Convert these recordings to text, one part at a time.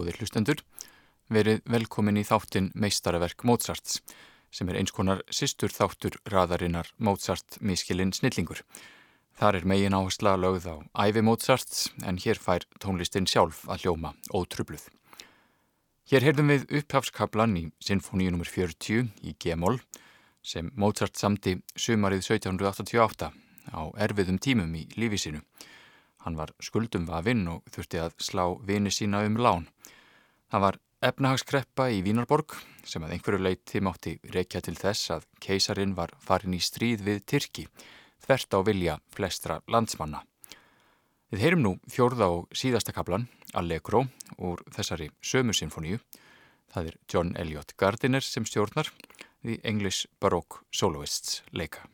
góðir hlustendur, verið velkomin í þáttin meistaraverk Mozarts sem er eins konar sýstur þáttur raðarinnar Mozart miskilinn snillingur. Þar er megin áhersla lögð á æfi Mozarts en hér fær tónlistin sjálf að hljóma ótrubluð. Hér heyrðum við upphafskablan í Sinfóníu nr. 40 í G-moll sem Mozart samti sumarið 1788 á erfiðum tímum í lífi sinu. Hann var skuldum vafinn og þurfti að slá vini sína um lán. Það var efnahagskreppa í Vínarborg sem að einhverju leiti mátti reykja til þess að keisarin var farin í stríð við Tyrki, þvert á vilja flestra landsmanna. Við heyrum nú fjórða og síðasta kaplan, Allegro, úr þessari sömu sinfoníu. Það er John Elliot Gardiner sem stjórnar, The English Baroque Soloists leika.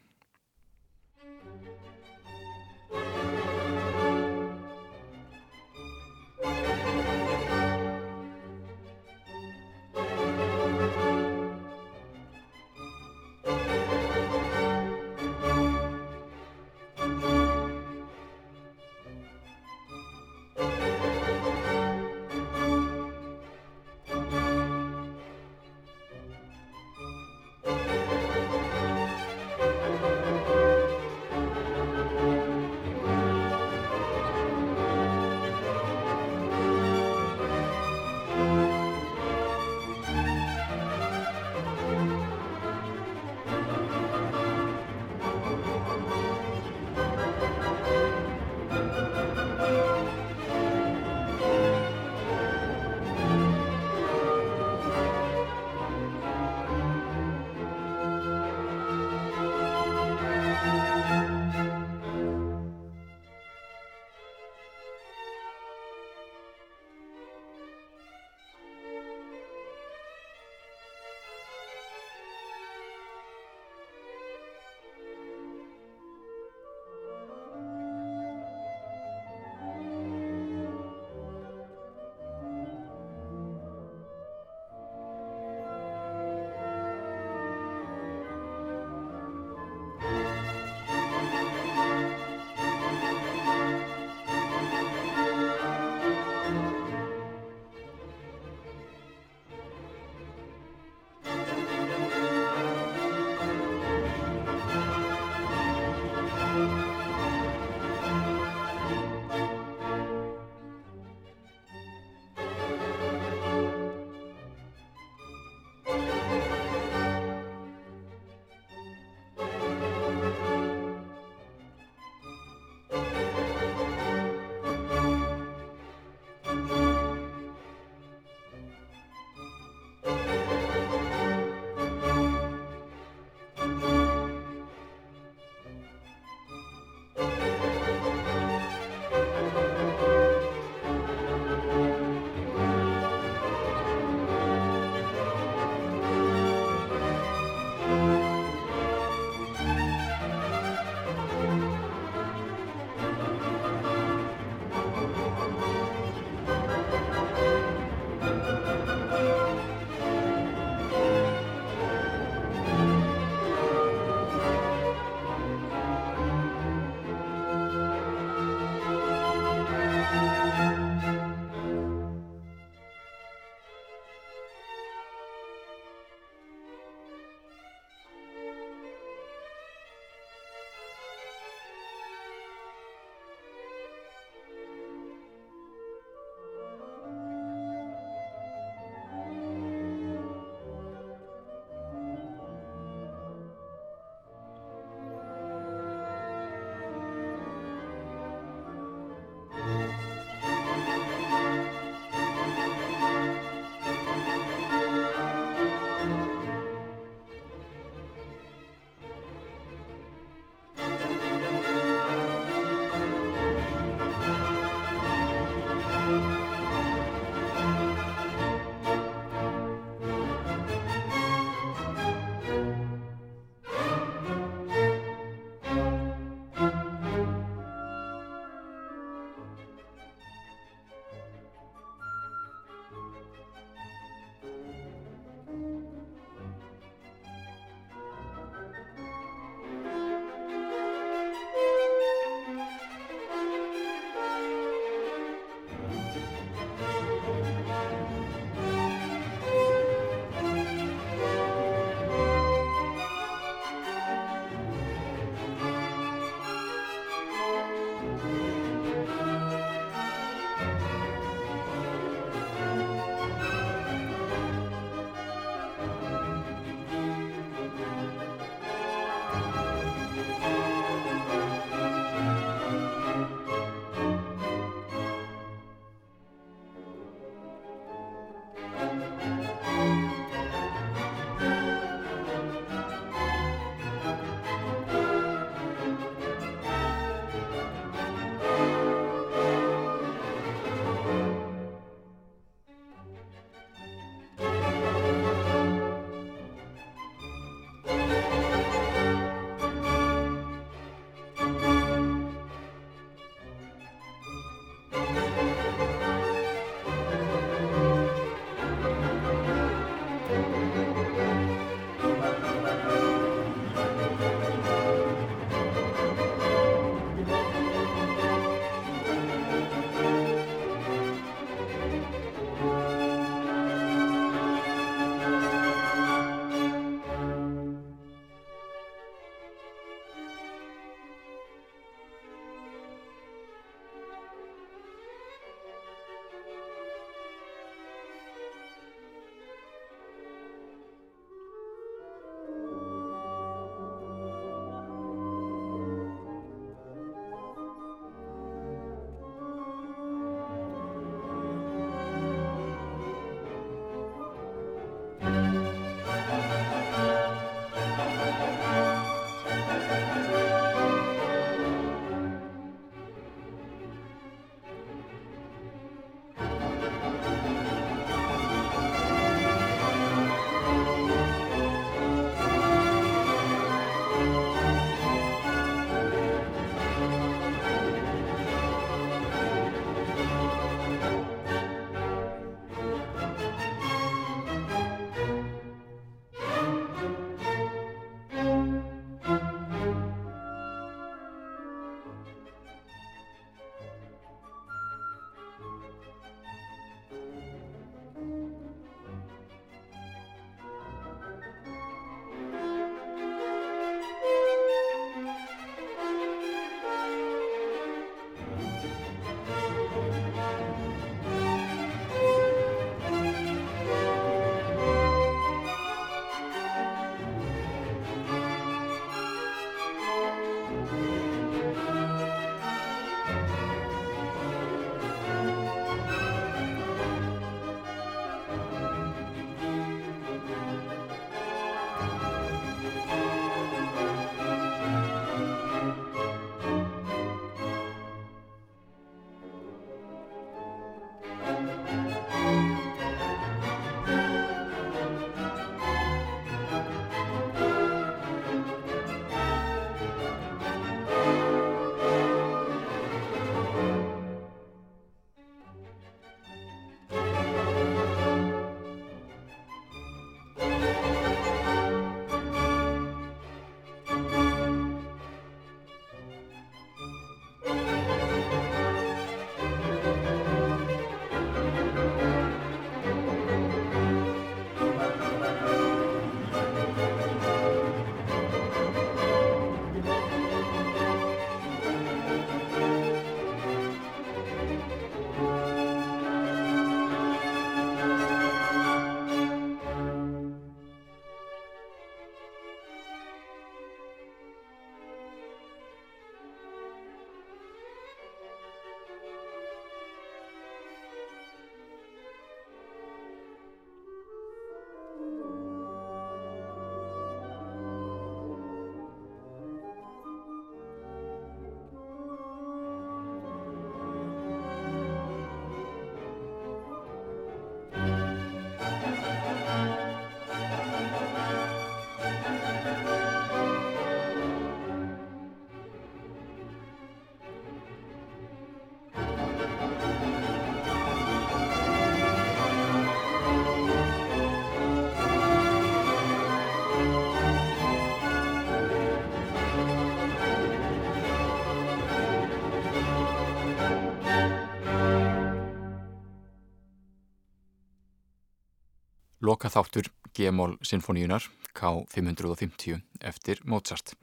Loka þáttur G-mól sinfoníunar K550 eftir Mozart.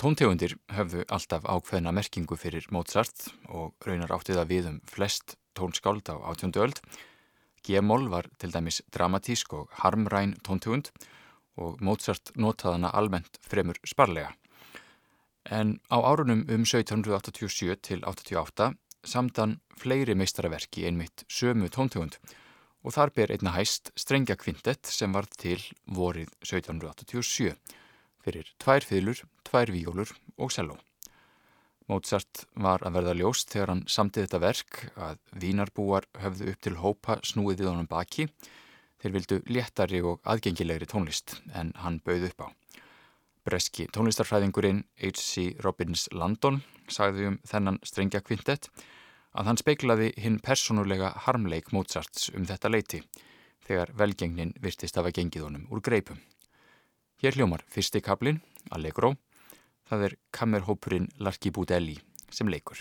Tóntegundir höfðu alltaf ákveðna merkingu fyrir Mozart og raunar áttiða við um flest tónskáld á átjóndu öld. G-mól var til dæmis dramatísk og harmræn tóntegund og Mozart notaðana almennt fremur sparlega. En á árunum um 1787 til 88 samdan fleiri meistaraverki einmitt sömu tóntegund og þar ber einna hæst strengja kvintett sem var til vorið 1787 fyrir tvær fylur, tvær víjólur og selló. Mozart var að verða ljóst þegar hann samtið þetta verk að vínarbúar höfðu upp til hópa snúið við honum baki. Þeir vildu léttari og aðgengilegri tónlist en hann bauð upp á. Breski tónlistarfræðingurinn H.C. Robbins Landon sagði um þennan strengja kvintett að hann speiklaði hinn personulega harmleik Mozarts um þetta leiti þegar velgengnin virtist af að gengið honum úr greipum. Hér hljómar fyrsti kablin, Allegro, það er kammerhópurinn Larki Budelli sem leikur.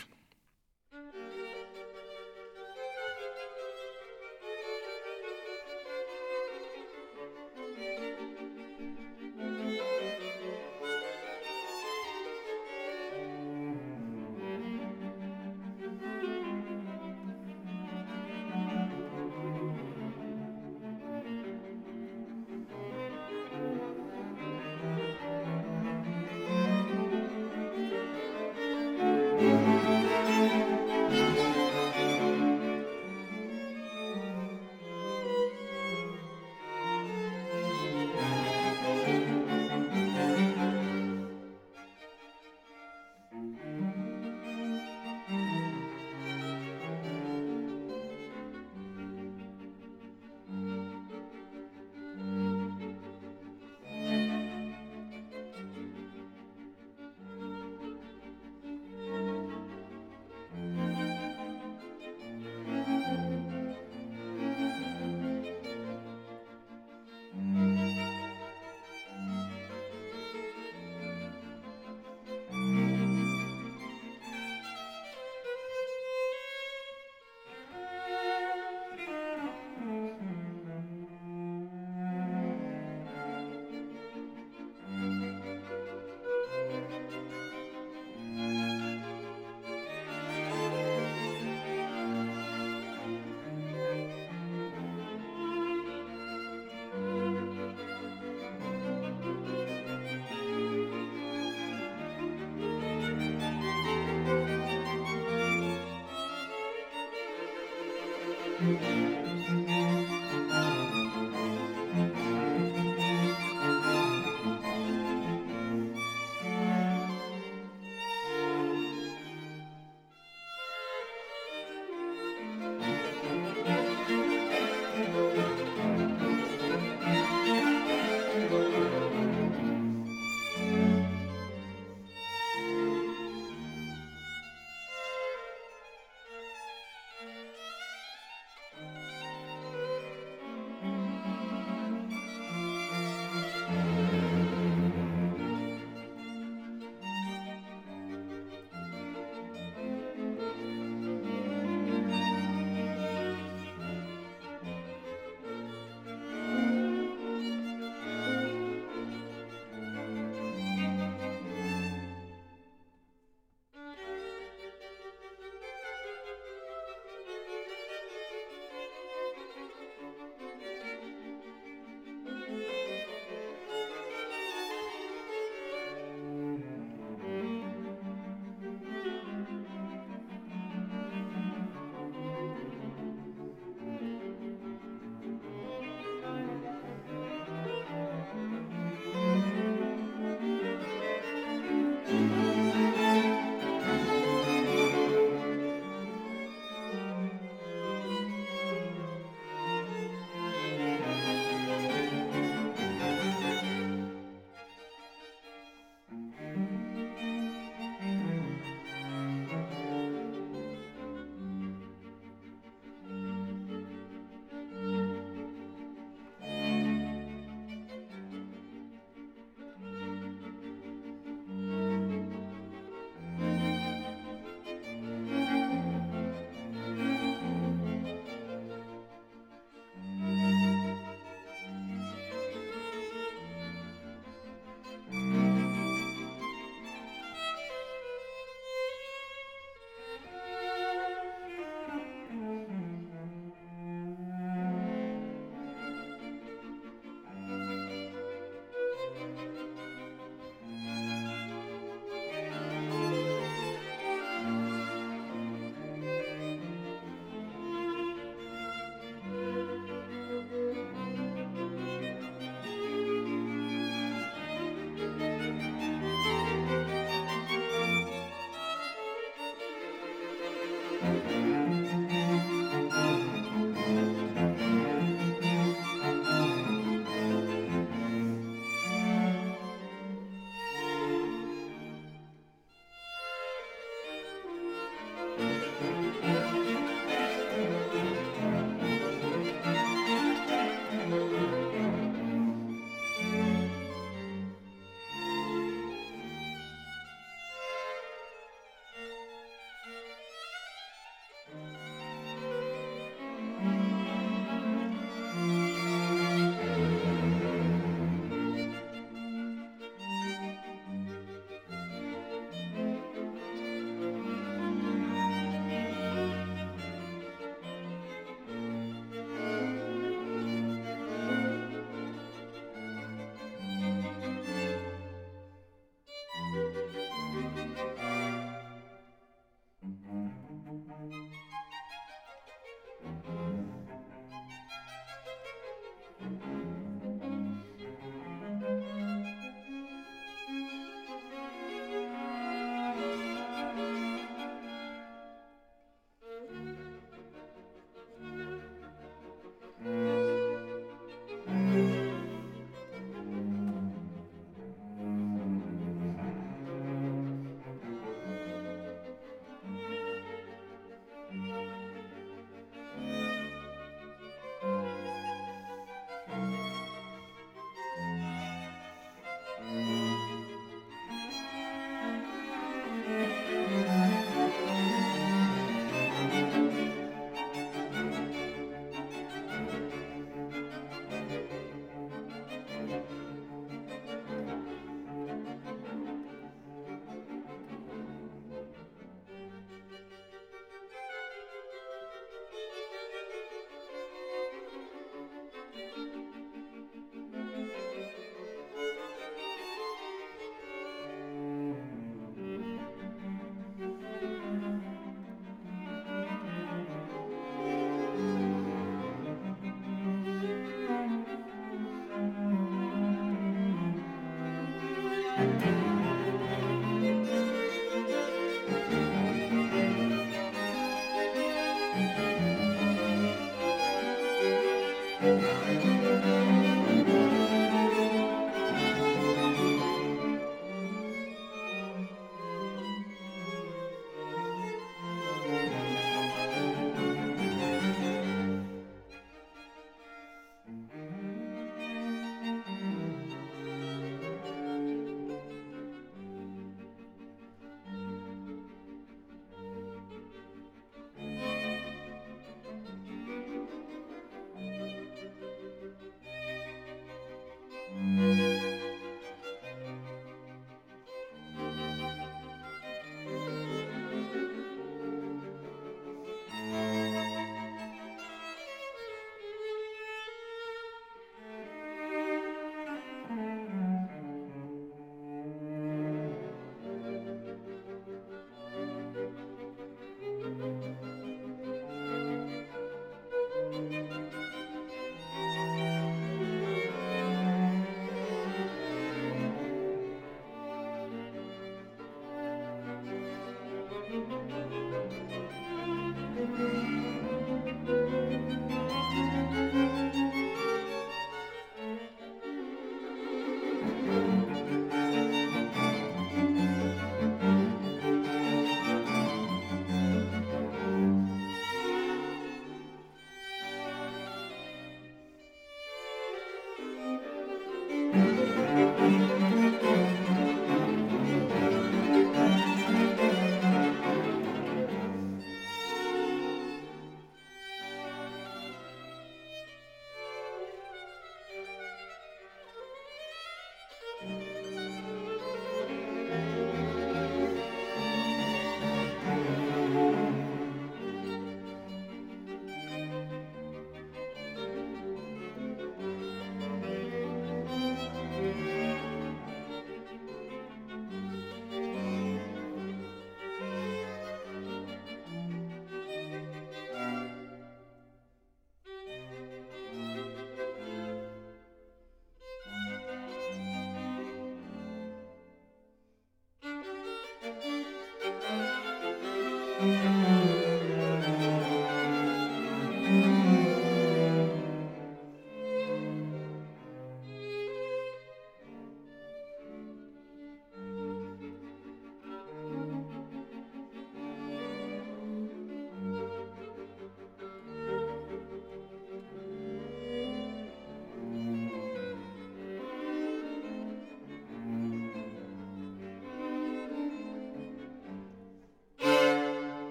Fyrsti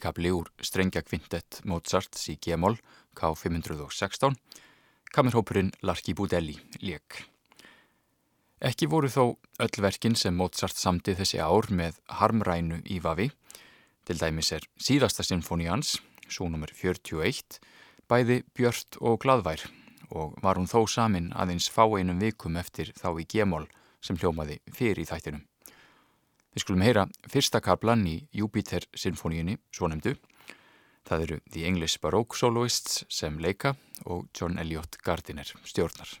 kapli úr strengja kvintett Mozarts í G-mól K516, kamerhópurinn Larki Budelli, lék. Ekki voru þó öll verkin sem Mozart samti þessi ár með harmrænu í Vavi. Til dæmis er síðasta sinfóni hans, svo nummer 41, bæði björnt og gladvær og var hún þó samin aðeins fá einum vikum eftir þá í G-mól sem hljómaði fyrir í þættinum. Við skulum heyra fyrsta kaplan í Júpiter-sinfoníunni, svo nefndu. Það eru The English Baroque Soloists sem leika og John Elliot Gardiner stjórnar.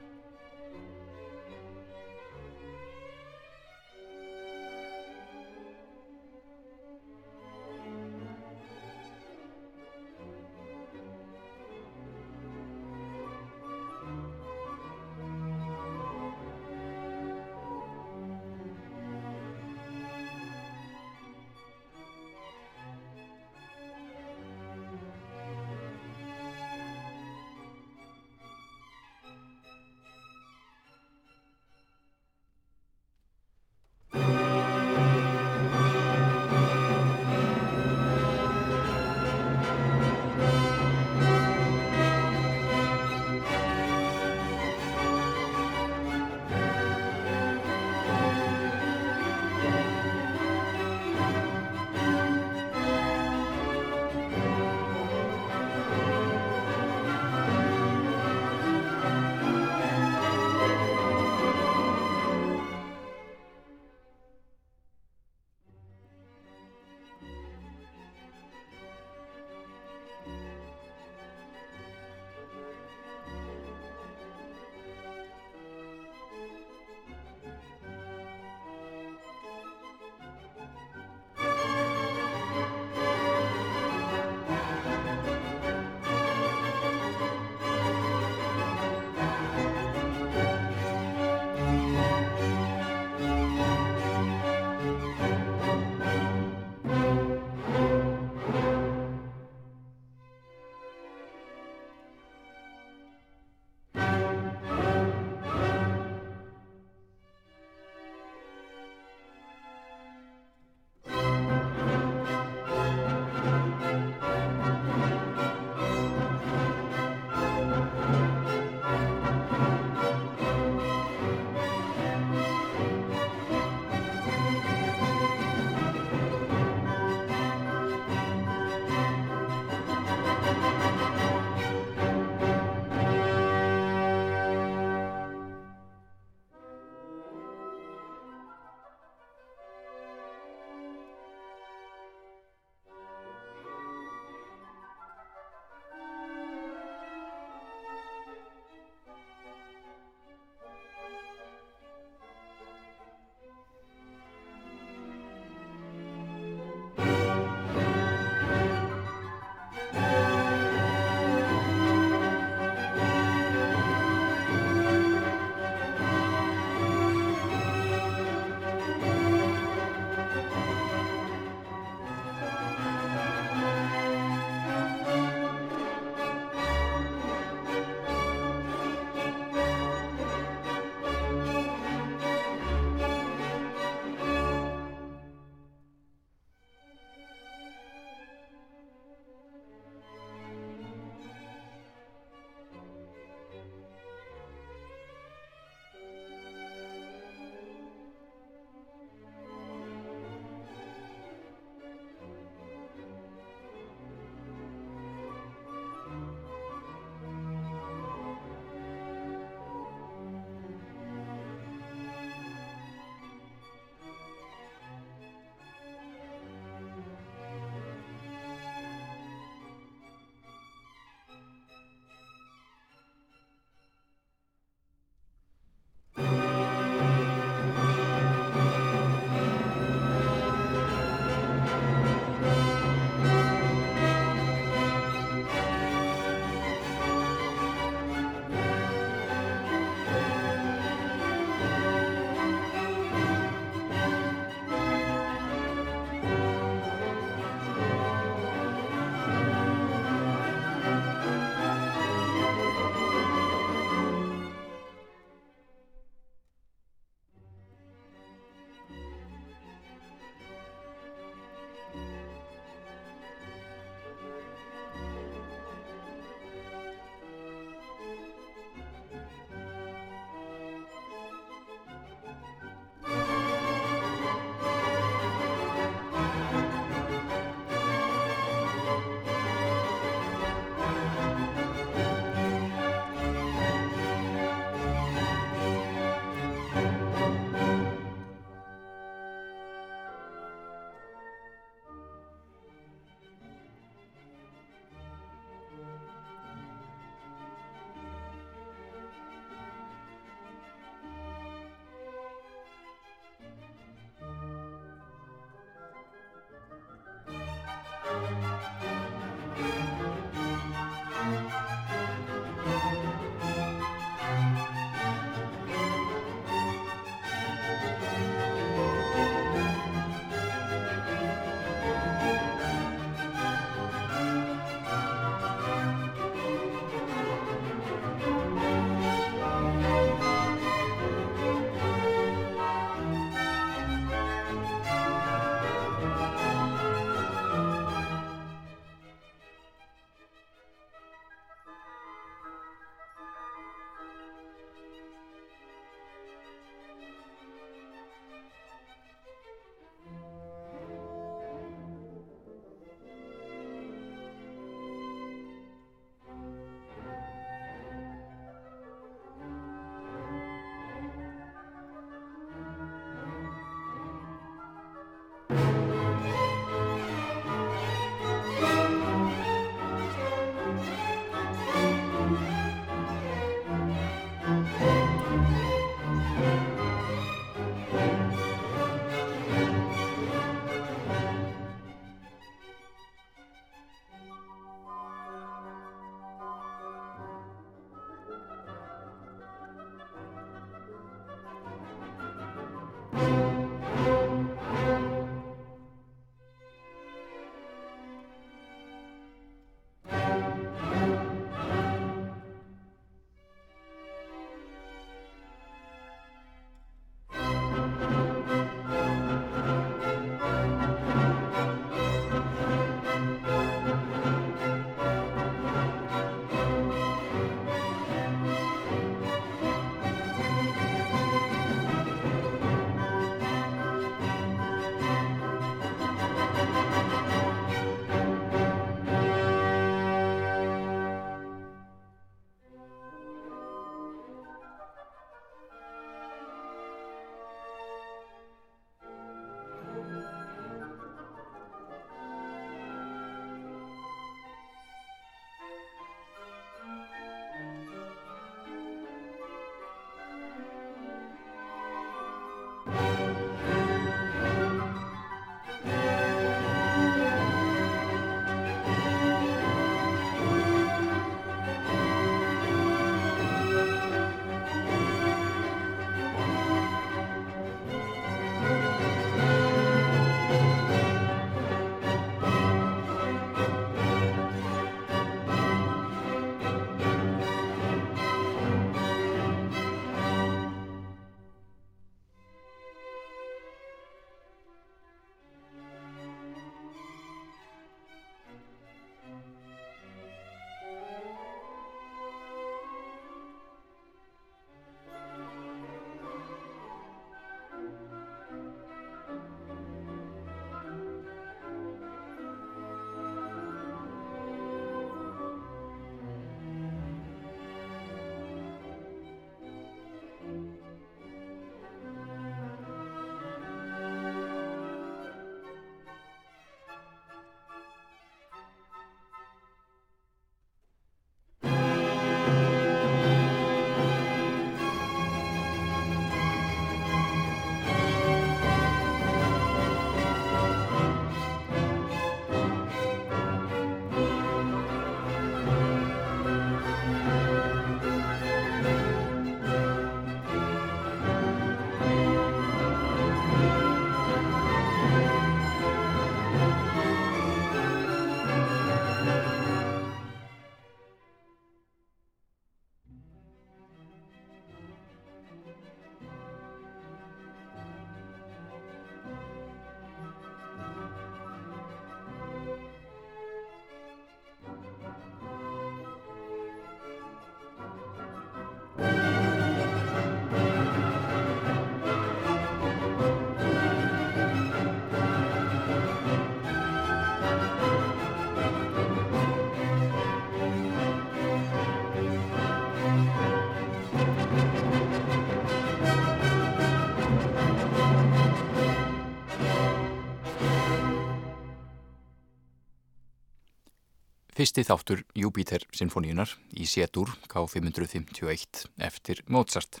Fyrsti þáttur Júpiter sinfoníunar í Setur K551 eftir Mozart.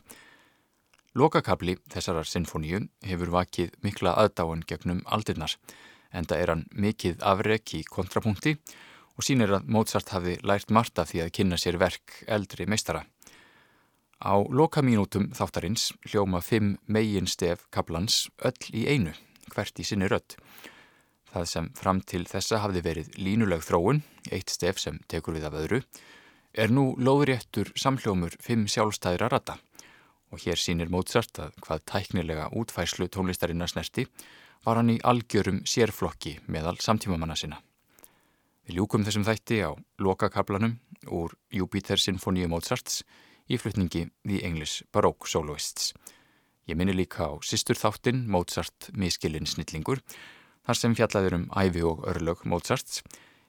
Lokakabli þessarar sinfoníu hefur vakið mikla aðdáan gegnum aldirnar en það er hann mikið afrek í kontrapunkti og sínir að Mozart hafi lært Marta því að kynna sér verk eldri meistara. Á lokamínútum þáttarins hljóma fimm megin stef kaplans öll í einu, hvert í sinni rött. Það sem fram til þessa hafði verið línuleg þróun, eitt stef sem tekur við af öðru, er nú lóðréttur samhljómur fimm sjálfstæðra rata og hér sínir Mozart að hvað tæknilega útfæslu tónlistarinnar snerti var hann í algjörum sérflokki meðal samtímamanna sinna. Við ljúkum þessum þætti á lokakablanum úr Júpiter Sinfoníu Mozarts í flutningi The English Baroque Soloists. Ég minni líka á sýstur þáttinn Mozart miskilinn snillingur þar sem fjallaður um æfi og örlög Mozarts.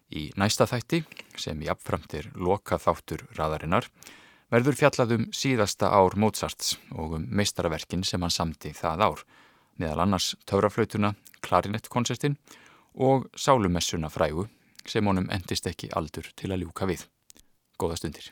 Í næsta þætti, sem í apframtir loka þáttur raðarinnar, verður fjallaðum síðasta ár Mozarts og um meistaraverkin sem hann samti það ár, meðal annars tauraflautuna, klarinettkonsertin og sálumessuna frægu sem honum endist ekki aldur til að ljúka við. Góða stundir.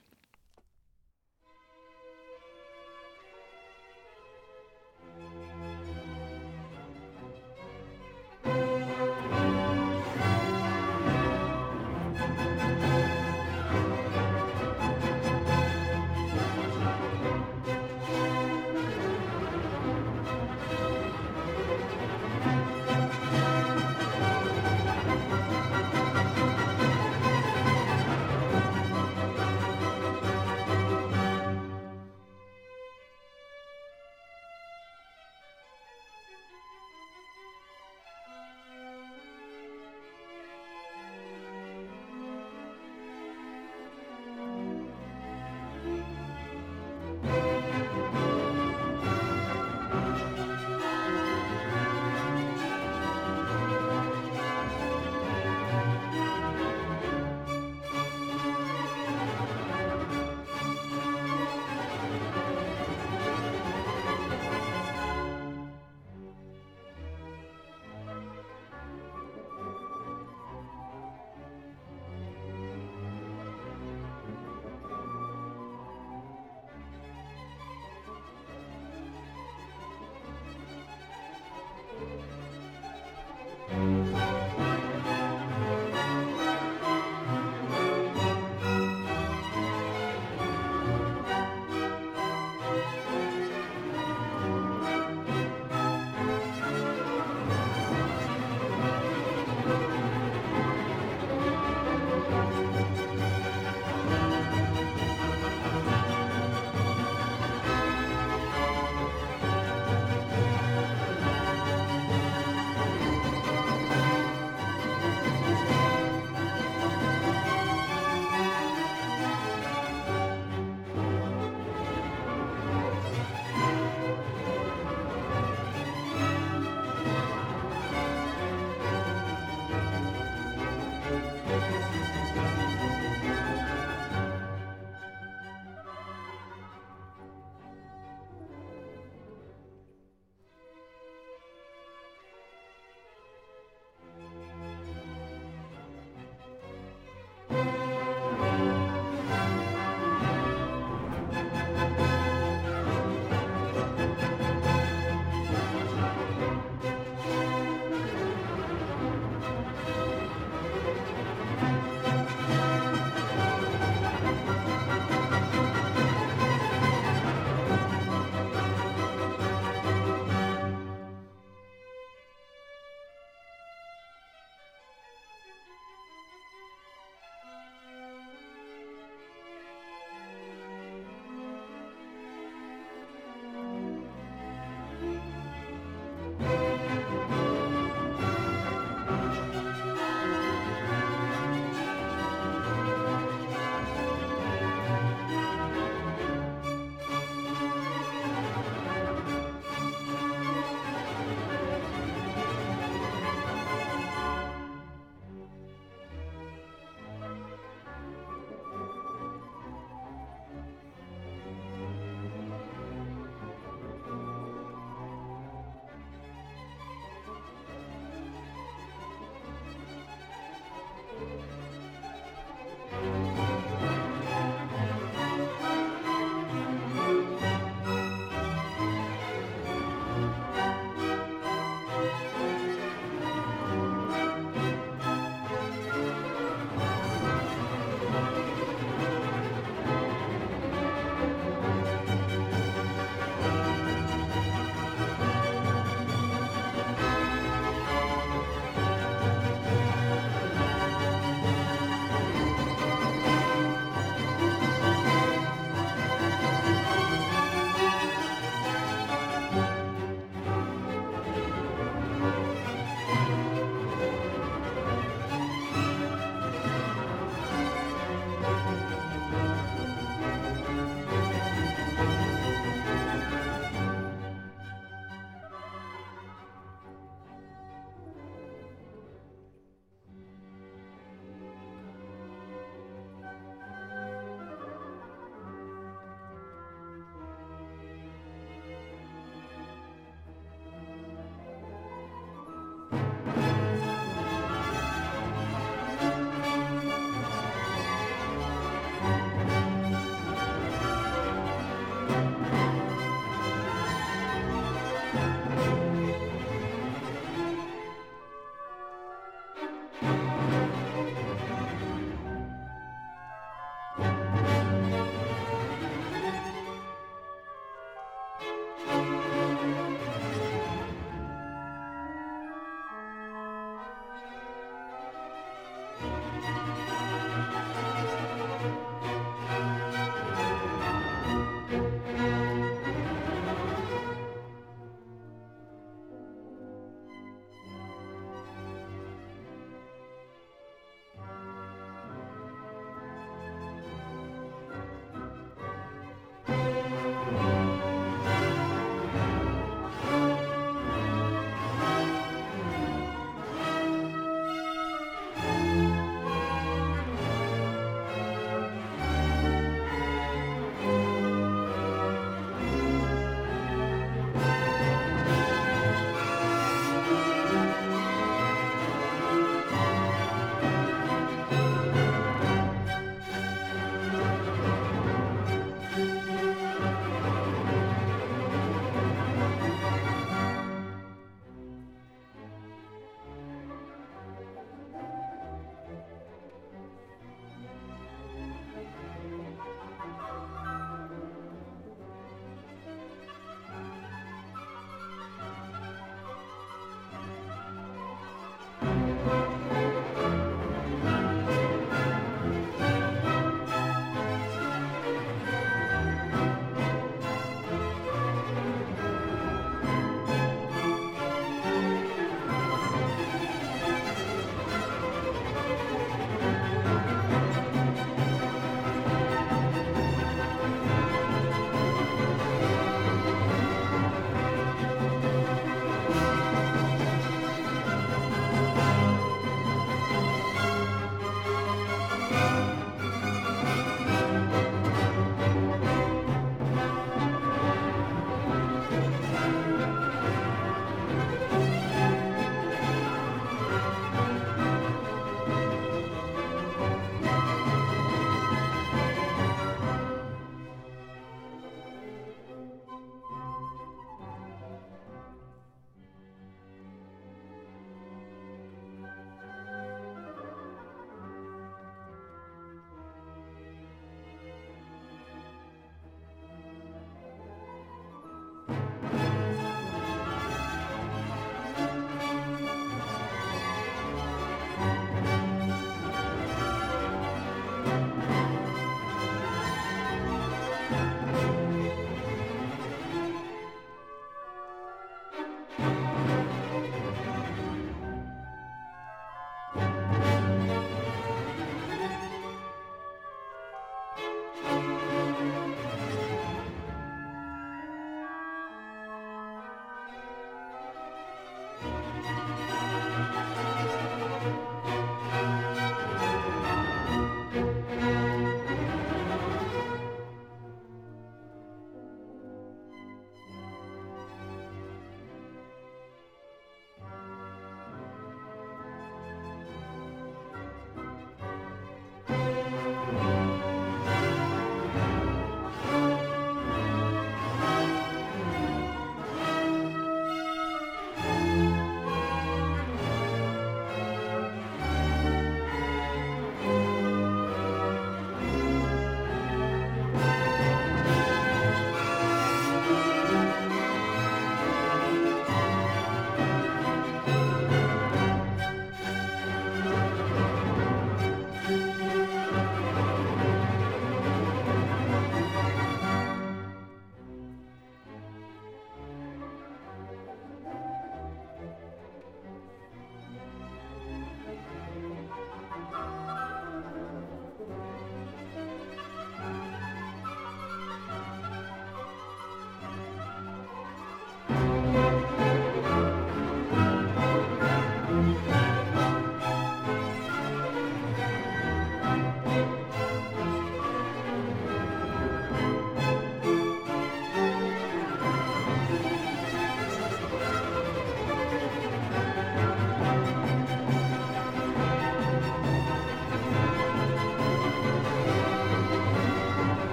うん。